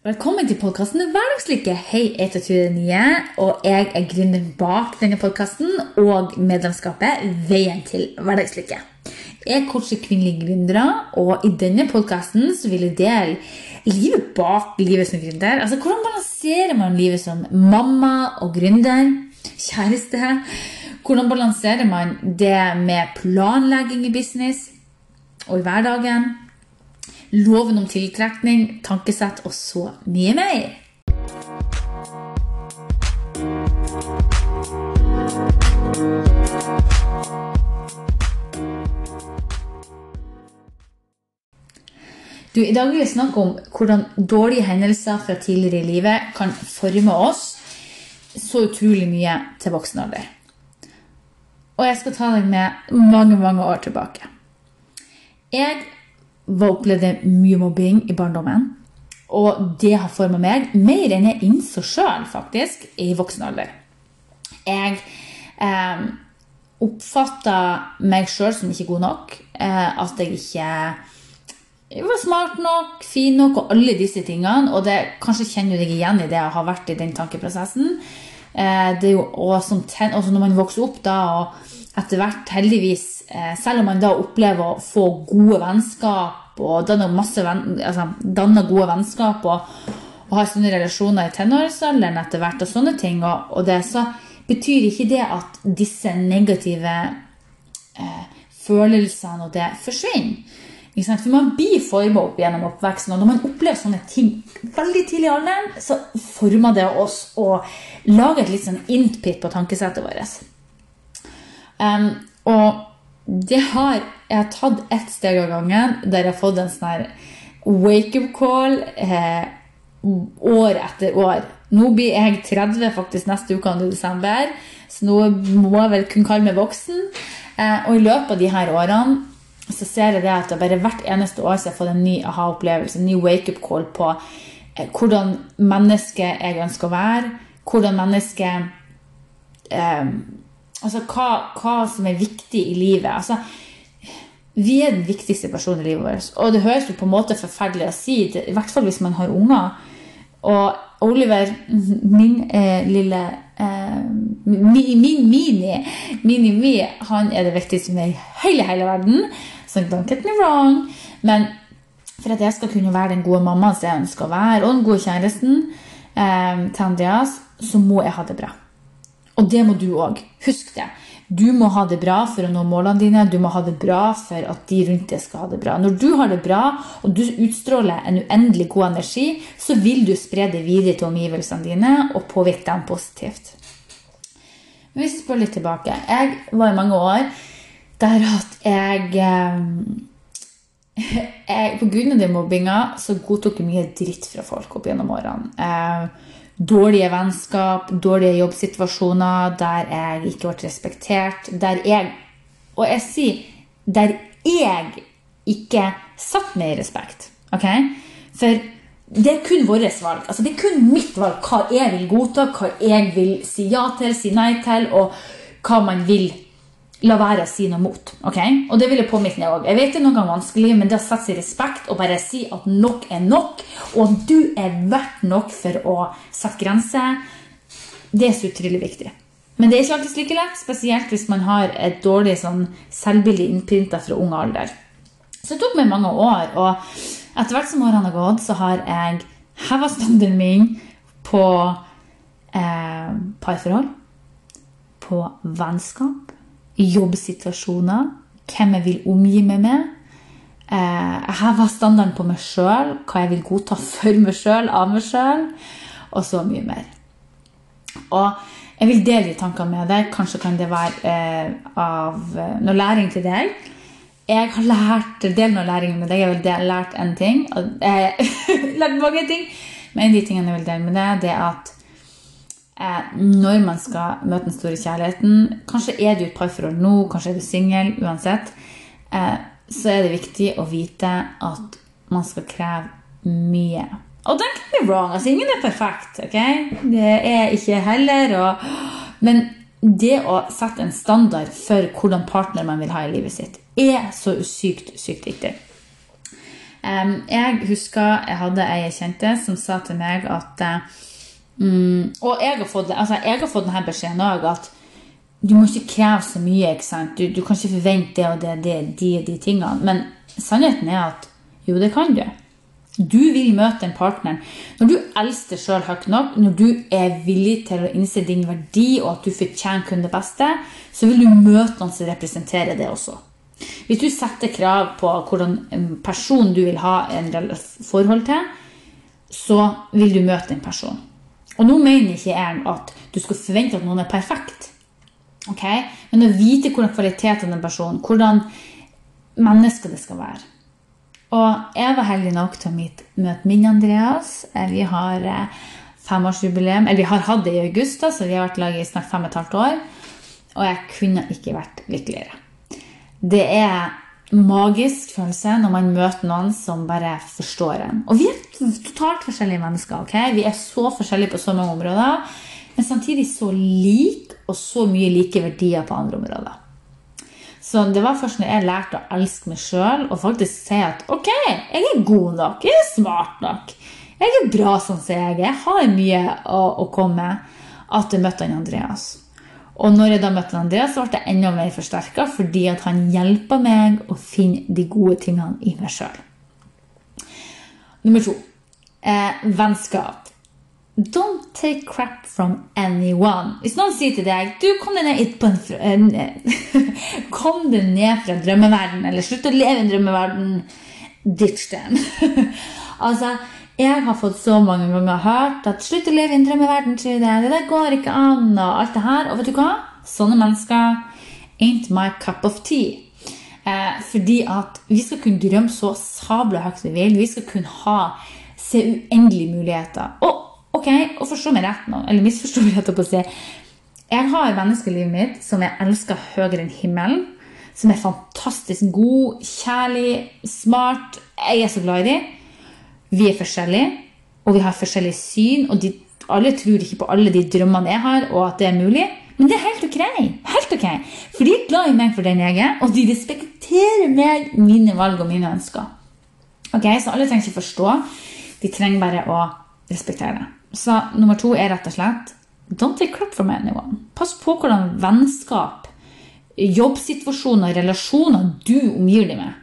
Velkommen til podkasten Hverdagslykke. Hei, jeg heter Turid Nye, og jeg er gründeren bak denne podkasten og medlemskapet Veien til hverdagslykke. Jeg coacher kvinnelige gründere, og i denne podkasten vil jeg dele livet bak livet som gründer. Altså, Hvordan balanserer man livet som mamma og gründer? Kjæreste? Hvordan balanserer man det med planlegging i business og i hverdagen? Loven om tiltrekning, tankesett og så mye mer. Du, I dag vil jeg snakke om hvordan dårlige hendelser fra tidligere i livet kan forme oss så utrolig mye til voksen alder. Og jeg skal ta deg med mange, mange år tilbake. Jeg opplevde mye mobbing i barndommen. Og det har forma meg mer enn jeg innså sjøl, faktisk, i voksen alder. Jeg eh, oppfatta meg sjøl som ikke god nok. Eh, at jeg ikke var smart nok, fin nok og alle disse tingene. Og det, kanskje kjenner du deg igjen i det å ha vært i den tankeprosessen. Eh, det er jo også, også når man vokser opp da, og etter hvert heldigvis Eh, selv om man da opplever å få gode vennskap og danner, venn, altså, danner gode vennskap og, og har sånne relasjoner i tenårsalderen etter hvert, og sånne ting, og, og det, så betyr ikke det at disse negative eh, følelsene og det forsvinner. For man blir forma opp gjennom oppveksten, og når man opplever sånne ting veldig tidlig i alderen, så former det oss og lager et litt sånn intpit på tankesettet vårt. Um, og det har jeg har tatt ett steg av gangen der jeg har fått en sånn wake-up call eh, år etter år. Nå blir jeg 30 faktisk neste uke i desember, så nå må jeg vel kunne kalle meg voksen. Eh, og i løpet av de her årene så ser jeg det at jeg bare hvert eneste år så har fått en ny aha-opplevelse, en ny wake-up call på eh, hvordan menneske jeg ønsker å være, hvordan menneske eh, Altså hva, hva, som er viktig i livet. Altså, vi er den viktigste personen i livet vårt. Og det høres jo på en måte forferdelig å si, i hvert fall hvis man har unger. Og Oliver, min eh, lille eh, Min mini, mini mi, han er det viktigste med hele, hele verden. Så don't get me wrong. Men for at jeg skal kunne være den gode mammaen som jeg ønsker å være, og den gode kjæresten eh, til Andreas, så må jeg ha det bra. Og det må du òg. Husk det. Du må ha det bra for å nå målene dine. Du må ha det bra for at de rundt deg skal ha det bra. Når du har det bra, og du utstråler en uendelig god energi, så vil du spre det videre til omgivelsene dine og påvirke dem positivt. Men hvis vi spør litt tilbake Jeg var i mange år der at jeg, eh, jeg På grunn av den mobbinga så godtok jeg mye dritt fra folk opp gjennom årene. Eh, dårlige vennskap, dårlige jobbsituasjoner der jeg ikke ble respektert. Der jeg Og jeg sier der jeg ikke satt meg i respekt. ok? For det er kun vårt valg. Altså, det er kun mitt valg hva jeg vil godta, hva jeg vil si ja til, si nei til, og hva man vil la være å si noe mot. Okay? Og det vil jeg påminne deg òg. Jeg vet det er noen ganger vanskelig, men det å sette seg i respekt og bare si at nok er nok, og at du er verdt nok for å sette grenser, det er så utrolig viktig. Men det er ikke alltid like lett, spesielt hvis man har et dårlig sånn, selvbilde innprinta fra ung alder. Så det tok meg mange år, og etter hvert som årene har gått, så har jeg heva standarden min på eh, parforhold, på vennskap jobbsituasjoner, hvem jeg vil omgi meg med. Eh, jeg hever standarden på meg sjøl, hva jeg vil godta for meg sjøl, av meg sjøl, og så mye mer. Og jeg vil dele de tankene med deg. Kanskje kan det være eh, av eh, noe læring til deg. Jeg har lært del noe læring med deg. Jeg har lært en ting. Jeg har lært mange ting. Men en av de tingene jeg vil dele med deg, det er at Eh, når man skal møte den store kjærligheten. Kanskje er du i et parforhold nå, kanskje er du singel. Uansett. Eh, så er det viktig å vite at man skal kreve mye. Og don't get me wrong, altså ingen er perfekt. ok? Det er ikke heller. Og, men det å sette en standard for hvordan partner man vil ha i livet sitt, er så sykt, sykt viktig. Em, jeg husker jeg hadde ei kjente som sa til meg at eh, mm, Og jeg har fått, altså, fått denne beskjeden òg, at du må ikke kreve så mye. ikke sant? Du, du kan ikke forvente det og det, det, de og de tingene. Men sannheten er at jo, det kan du. Du vil møte en partner Når du elsker deg sjøl høyt nok, når du er villig til å innse din verdi og at du fortjener kun det beste, så vil du møte noen som representerer det også. Hvis du setter krav på hvordan person du vil ha en forhold til, så vil du møte en personen. Og nå mener ikke jeg at du skal forvente at noen er perfekt. Okay? Men å vite hvordan kvaliteten er personen, hvordan menneske det skal være. Og jeg var heldig nok til å møte min Andreas. Eh, Vi har eh, femårsjubileum. Eller vi har hatt det i august, så vi har vært i lag i snart fem og et halvt år. Og jeg kunne ikke vært lykkeligere. Det er magisk følelse når man møter noen som bare forstår en. Og vi er totalt forskjellige mennesker. ok? Vi er så forskjellige på så mange områder, men samtidig så like og så mye like verdier på andre områder. Så det var først når jeg lærte å elske meg sjøl og faktisk si at ok, jeg er god nok, jeg er smart nok, jeg er bra sånn som jeg er, jeg har mye å, å komme med, at jeg møtte han Andreas. Og når jeg da møtte Andreas, så ble jeg enda mer forsterka fordi at han hjelper meg å finne de gode tingene i meg sjøl. Nummer to eh, vennskap. Don't take crap from anyone. Hvis noen sier til deg du kom deg ned, en, fr- kom deg ned fra drømmeverden, eller slutt å leve i en drømmeverden, ditch den. altså, jeg har fått så mange ganger hørt at slutt å leve i en drømmeverden, Trude. Det der går ikke an, og alt det her. Og vet du hva? Sånne mennesker ain't my cup of tea. Eh, fordi at vi skal kunne drømme så sabla høyt vi vil. Vi skal kunne ha se uendelige muligheter. Og ok, og forstå meg rett nå, eller misforstå meg rett på å si. Jeg har mennesker i livet mitt som jeg elsker høyere enn himmelen. Som er fantastisk god, kjærlig, smart. Jeg er så glad i dem. Vi er forskjellige, og vi har forskjellig syn. Og de, alle tror ikke på alle de drømmene jeg har, og at det er mulig. Men det er helt ok. Helt ok. For de er glad i meg for den jeg er, og de respekterer meg, mine valg og mine ønsker. Ok, Så alle trenger ikke forstå. De trenger bare å respektere det. Så nummer to er rett og slett Don't take crap from anyone. Pass på hvordan vennskap, jobbsituasjoner, relasjoner du omgir deg med.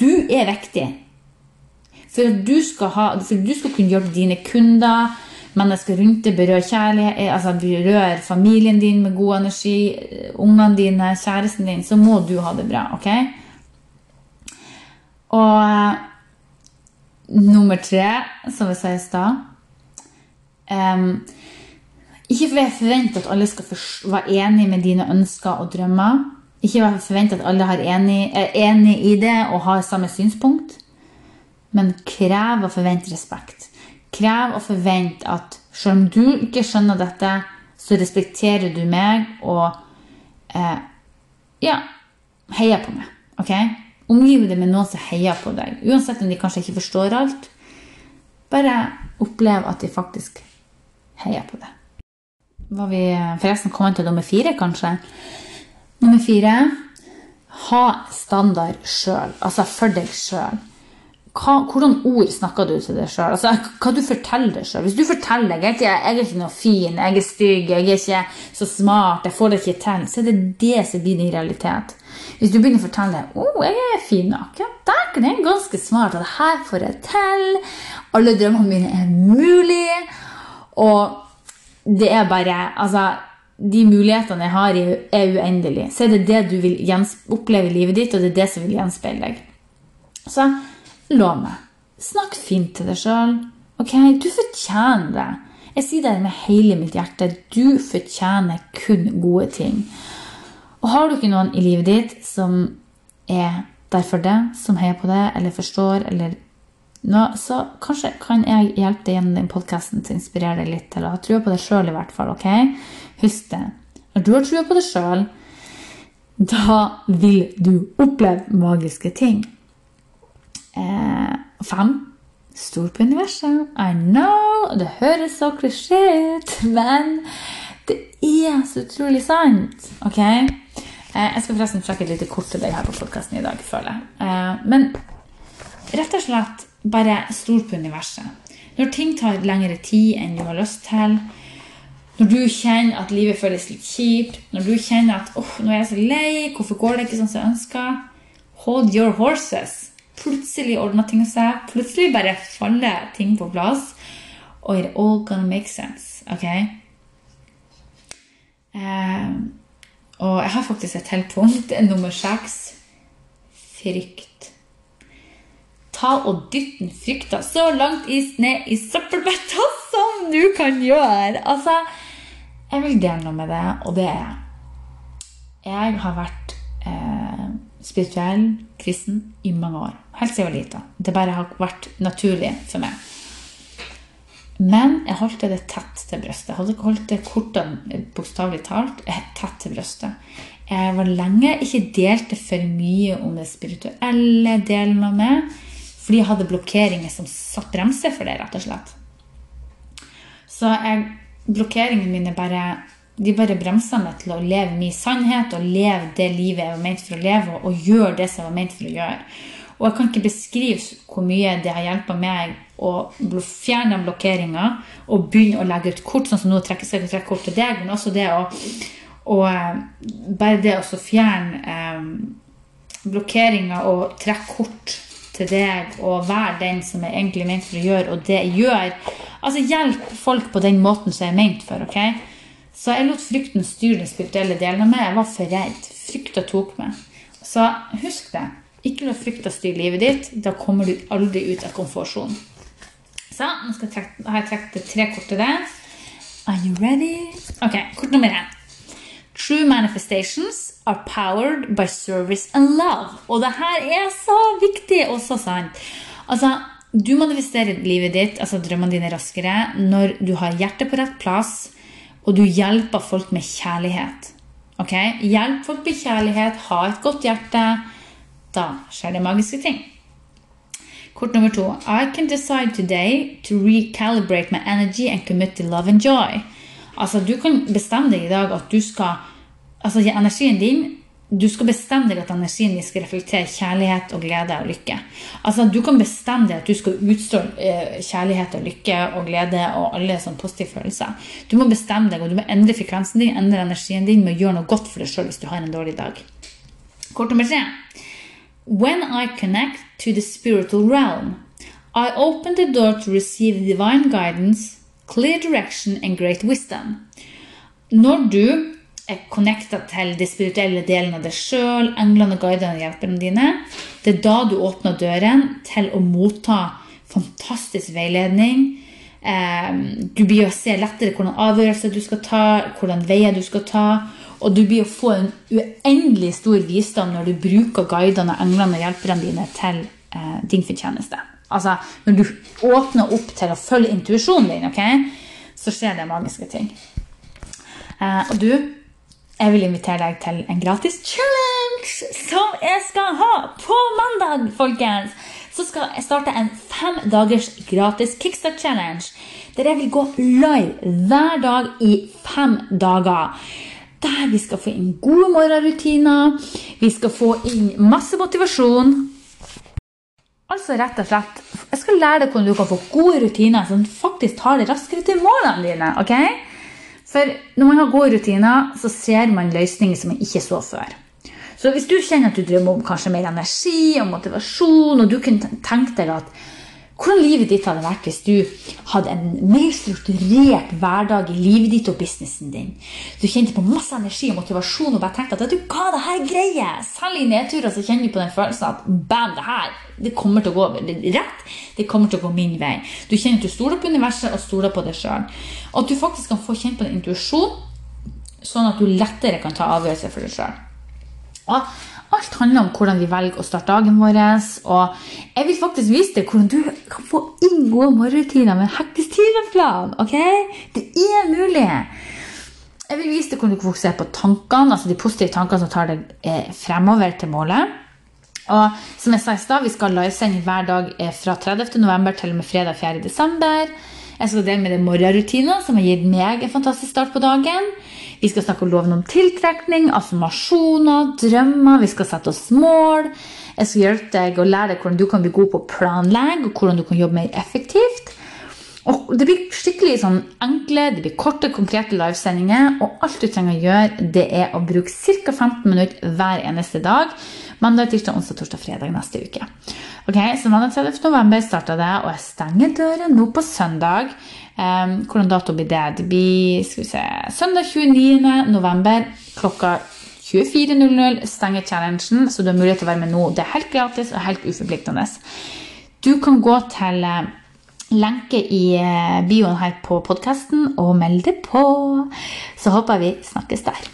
Du er viktig. For at du skal, ha, for du skal kunne hjelpe dine kunder, mennesker rundt deg, berøre kjærlighet, eh, altså berøre familien din med god energi, eh, ungene dine, kjæresten din, så må du ha det bra. ok? Og eh, nummer tre, som vi sa i stad um, Ikke forvent at alle skal være enig med dine ønsker og drømmer. Ikke forvent at alle er enig, er enig i det og har samme synspunkt. Men krev og forvent respekt. Krev og forvent at selv om du ikke skjønner dette, så respekterer du meg og eh, ja, heier på meg. ok? Omgiv deg med noen som heier på deg. Uansett om de kanskje ikke forstår alt. Bare opplev at de faktisk heier på deg. Var vi forresten kommet til nummer fire, kanskje? Nummer fire ha standard sjøl, altså for deg sjøl. Hvordan ord snakker du til deg sjøl? Altså, hva du forteller deg sjøl. Hvis du forteller deg jeg er, ikke, jeg er ikke noe fin, jeg er stygg, jeg er ikke så smart, jeg får det ikke til, så er det det som blir din realitet. Hvis du begynner å fortelle oh, jeg er fin nok, ja, det er ganske smart, og det her får jeg til, alle drømmene mine er mulige, og det er bare Altså, de mulighetene jeg har, er uendelige. Så er det det du vil oppleve i livet ditt, og det er det som vil gjenspeile deg. Så meg. Snakk fint til deg sjøl. Ok, du fortjener det. Jeg sier det med hele mitt hjerte. Du fortjener kun gode ting. Og har du ikke noen i livet ditt som er derfor det, som heier på det, eller forstår, eller noe, så kanskje kan jeg hjelpe deg gjennom den podkasten til å inspirere deg litt til å ha trua på deg sjøl, i hvert fall. ok? Husk det. Når du har trua på deg sjøl, da vil du oppleve magiske ting. Eh, fem. Stor på universet. I know! Det høres så klisjé ut, men det er så utrolig sant. Ok? Eh, jeg skal forresten trekke et lite kort til deg her på podkasten i dag, føler jeg. Eh, men rett og slett bare stol på universet. Når ting tar lengre tid enn du har lyst til, når du kjenner at livet føles litt kjipt, når du kjenner at oh, nå er jeg så lei, hvorfor går det ikke sånn som jeg ønsker? Hold your horses. Plutselig ordner ting seg. Plutselig bare faller ting på plass. Og it all gonna make sense. Ok? Um, og jeg har faktisk et helt punkt. Nummer seks. Frykt. Ta og dytt den frykta så langt ned i søppelbøtta som du kan gjøre. Altså jeg vil dele noe med deg, og det er Jeg har vært spirituell kristen i mange år. Helt siden jeg var lita. Det bare har vært naturlig for meg. Men jeg holdt det tett til brystet. Jeg hadde holdt det kortene, bokstavelig talt, tett til brystet. Jeg var lenge ikke delte for mye om det spirituelle delen av meg, fordi jeg hadde blokkeringer som satt bremser for det, rett og slett. Så jeg blokkeringene mine bare de bare bremser meg til å leve min sannhet og leve det livet jeg var ment for å leve, og gjøre det som jeg var ment for å gjøre. Og jeg kan ikke beskrive hvor mye det har hjulpet meg å fjerne blokkeringer og begynne å legge ut kort, sånn som nå trekker jeg trekke kort til deg, men også det å og eh, bare det å fjerne eh, blokkeringer og trekke kort til deg og være den som er egentlig ment for å gjøre, og det jeg gjør Altså hjelp folk på den måten som jeg er ment for. ok? Så jeg lot frykten styre den spirituelle delen av meg. Jeg var for redd. Frykta tok meg. Så husk det. Ikke la frykta styre livet ditt. Da kommer du aldri ut av komfortsonen. Så nå jeg trekke, har jeg trukket tre kort til deg. Are you ready? Ok, Kort nummer én. True manifestations are powered by service and love. Og det her er så viktig og så sant. Altså, du manifesterer livet ditt, altså drømmene dine, raskere når du har hjertet på rett plass, og du hjelper folk med kjærlighet. Ok? Hjelp folk med kjærlighet, ha et godt hjerte. Da skjer det magiske ting. Kort nummer to. I can decide today to recalibrate my energy and commit to love and joy. Altså, Du kan bestemme deg i dag at du skal Altså, energien din du skal bestemme deg at energien din skal reflektere kjærlighet og glede og lykke. Altså, Du kan bestemme deg at du skal utstråle eh, kjærlighet og lykke og glede og alle sånne positive følelser. Du må bestemme deg, og du må endre frekvensen din, endre energien din med å gjøre noe godt for deg sjøl hvis du har en dårlig dag. Kort nummer tre. When I connect to the spiritual realm, I open the door to receive divine guidance, clear direction and great wisdom. Når du er connecta til de spirituelle delene av deg sjøl, englene, guidene og hjelperne dine, det er da du åpner døren til å motta fantastisk veiledning. Eh, du blir å se lettere hvordan avgjørelser du skal ta, hvordan veier du skal ta. Og du blir å få en uendelig stor visdom når du bruker guidene, englene og hjelperne dine til eh, din fortjeneste. Altså, når du åpner opp til å følge intuisjonen din, okay, så skjer det magiske ting. Eh, og du, jeg vil invitere deg til en gratis challenge som jeg skal ha på mandag, folkens. Så skal jeg starte en fem dagers gratis kickstart-challenge. Der jeg vil gå live hver dag i fem dager. Der vi skal få inn gode morgenrutiner. Vi skal få inn masse motivasjon. Altså rett og slett, Jeg skal lære deg hvordan du kan få gode rutiner som faktisk tar deg raskere til målene dine. ok? For når man har gode rutiner, så ser man løsninger som man ikke så før. Så hvis du kjenner at du drømmer om kanskje mer energi og motivasjon, og du kunne tenkt deg at hvordan livet ditt hadde vært hvis du hadde en mer strukturert hverdag i livet ditt og businessen din. Du kjente på masse energi og motivasjon og bare tenkte at du, hva, det her greier Selv i nedturer så kjenner du på den følelsen at bam, det her det kommer til å gå rett. Det kommer til å gå min vei. Du kjenner at du stoler på universet og stoler på deg sjøl. At du faktisk kan få kjent på den intuisjonen, sånn at du lettere kan ta avgjørelser for deg sjøl. Alt handler om hvordan vi velger å starte dagen vår. Og jeg vil faktisk vise deg hvordan du kan få inn gode morgenrutiner med en hektisk timeplan. ok? Det er mulig. Jeg vil vise deg hvordan du kan fokusere på tankene, altså de positive tankene som tar deg eh, fremover til målet. Og som jeg sa i stad, Vi skal livesende hver dag eh, fra 30. november til og med fredag 4. Jeg skal dele med deg morgenrutiner som har gitt meg en fantastisk start på dagen. Vi skal snakke om loven om tiltrekning, affirmasjoner, drømmer. Vi skal sette oss mål. Jeg skal hjelpe deg å lære deg hvordan du kan bli god på å planlegge, og hvordan du kan jobbe mer effektivt. Og det blir skikkelig sånn enkle, det blir korte, konkrete livesendinger. Og alt du trenger å gjøre, det er å bruke ca. 15 minutter hver eneste dag. Mandag, tirsdag, onsdag, torsdag, fredag neste uke. Ok, Så mandag 30. november starta det, og jeg stenger døren nå på søndag. Um, hvordan dato blir det? Det blir skal vi se, søndag 29. november klokka 24.00 stenger challengen, så du har mulighet til å være med nå. Det er helt gratis og helt uforpliktende. Du kan gå til eh, lenke i eh, bioen her på podkasten og melde på. Så håper vi snakkes der.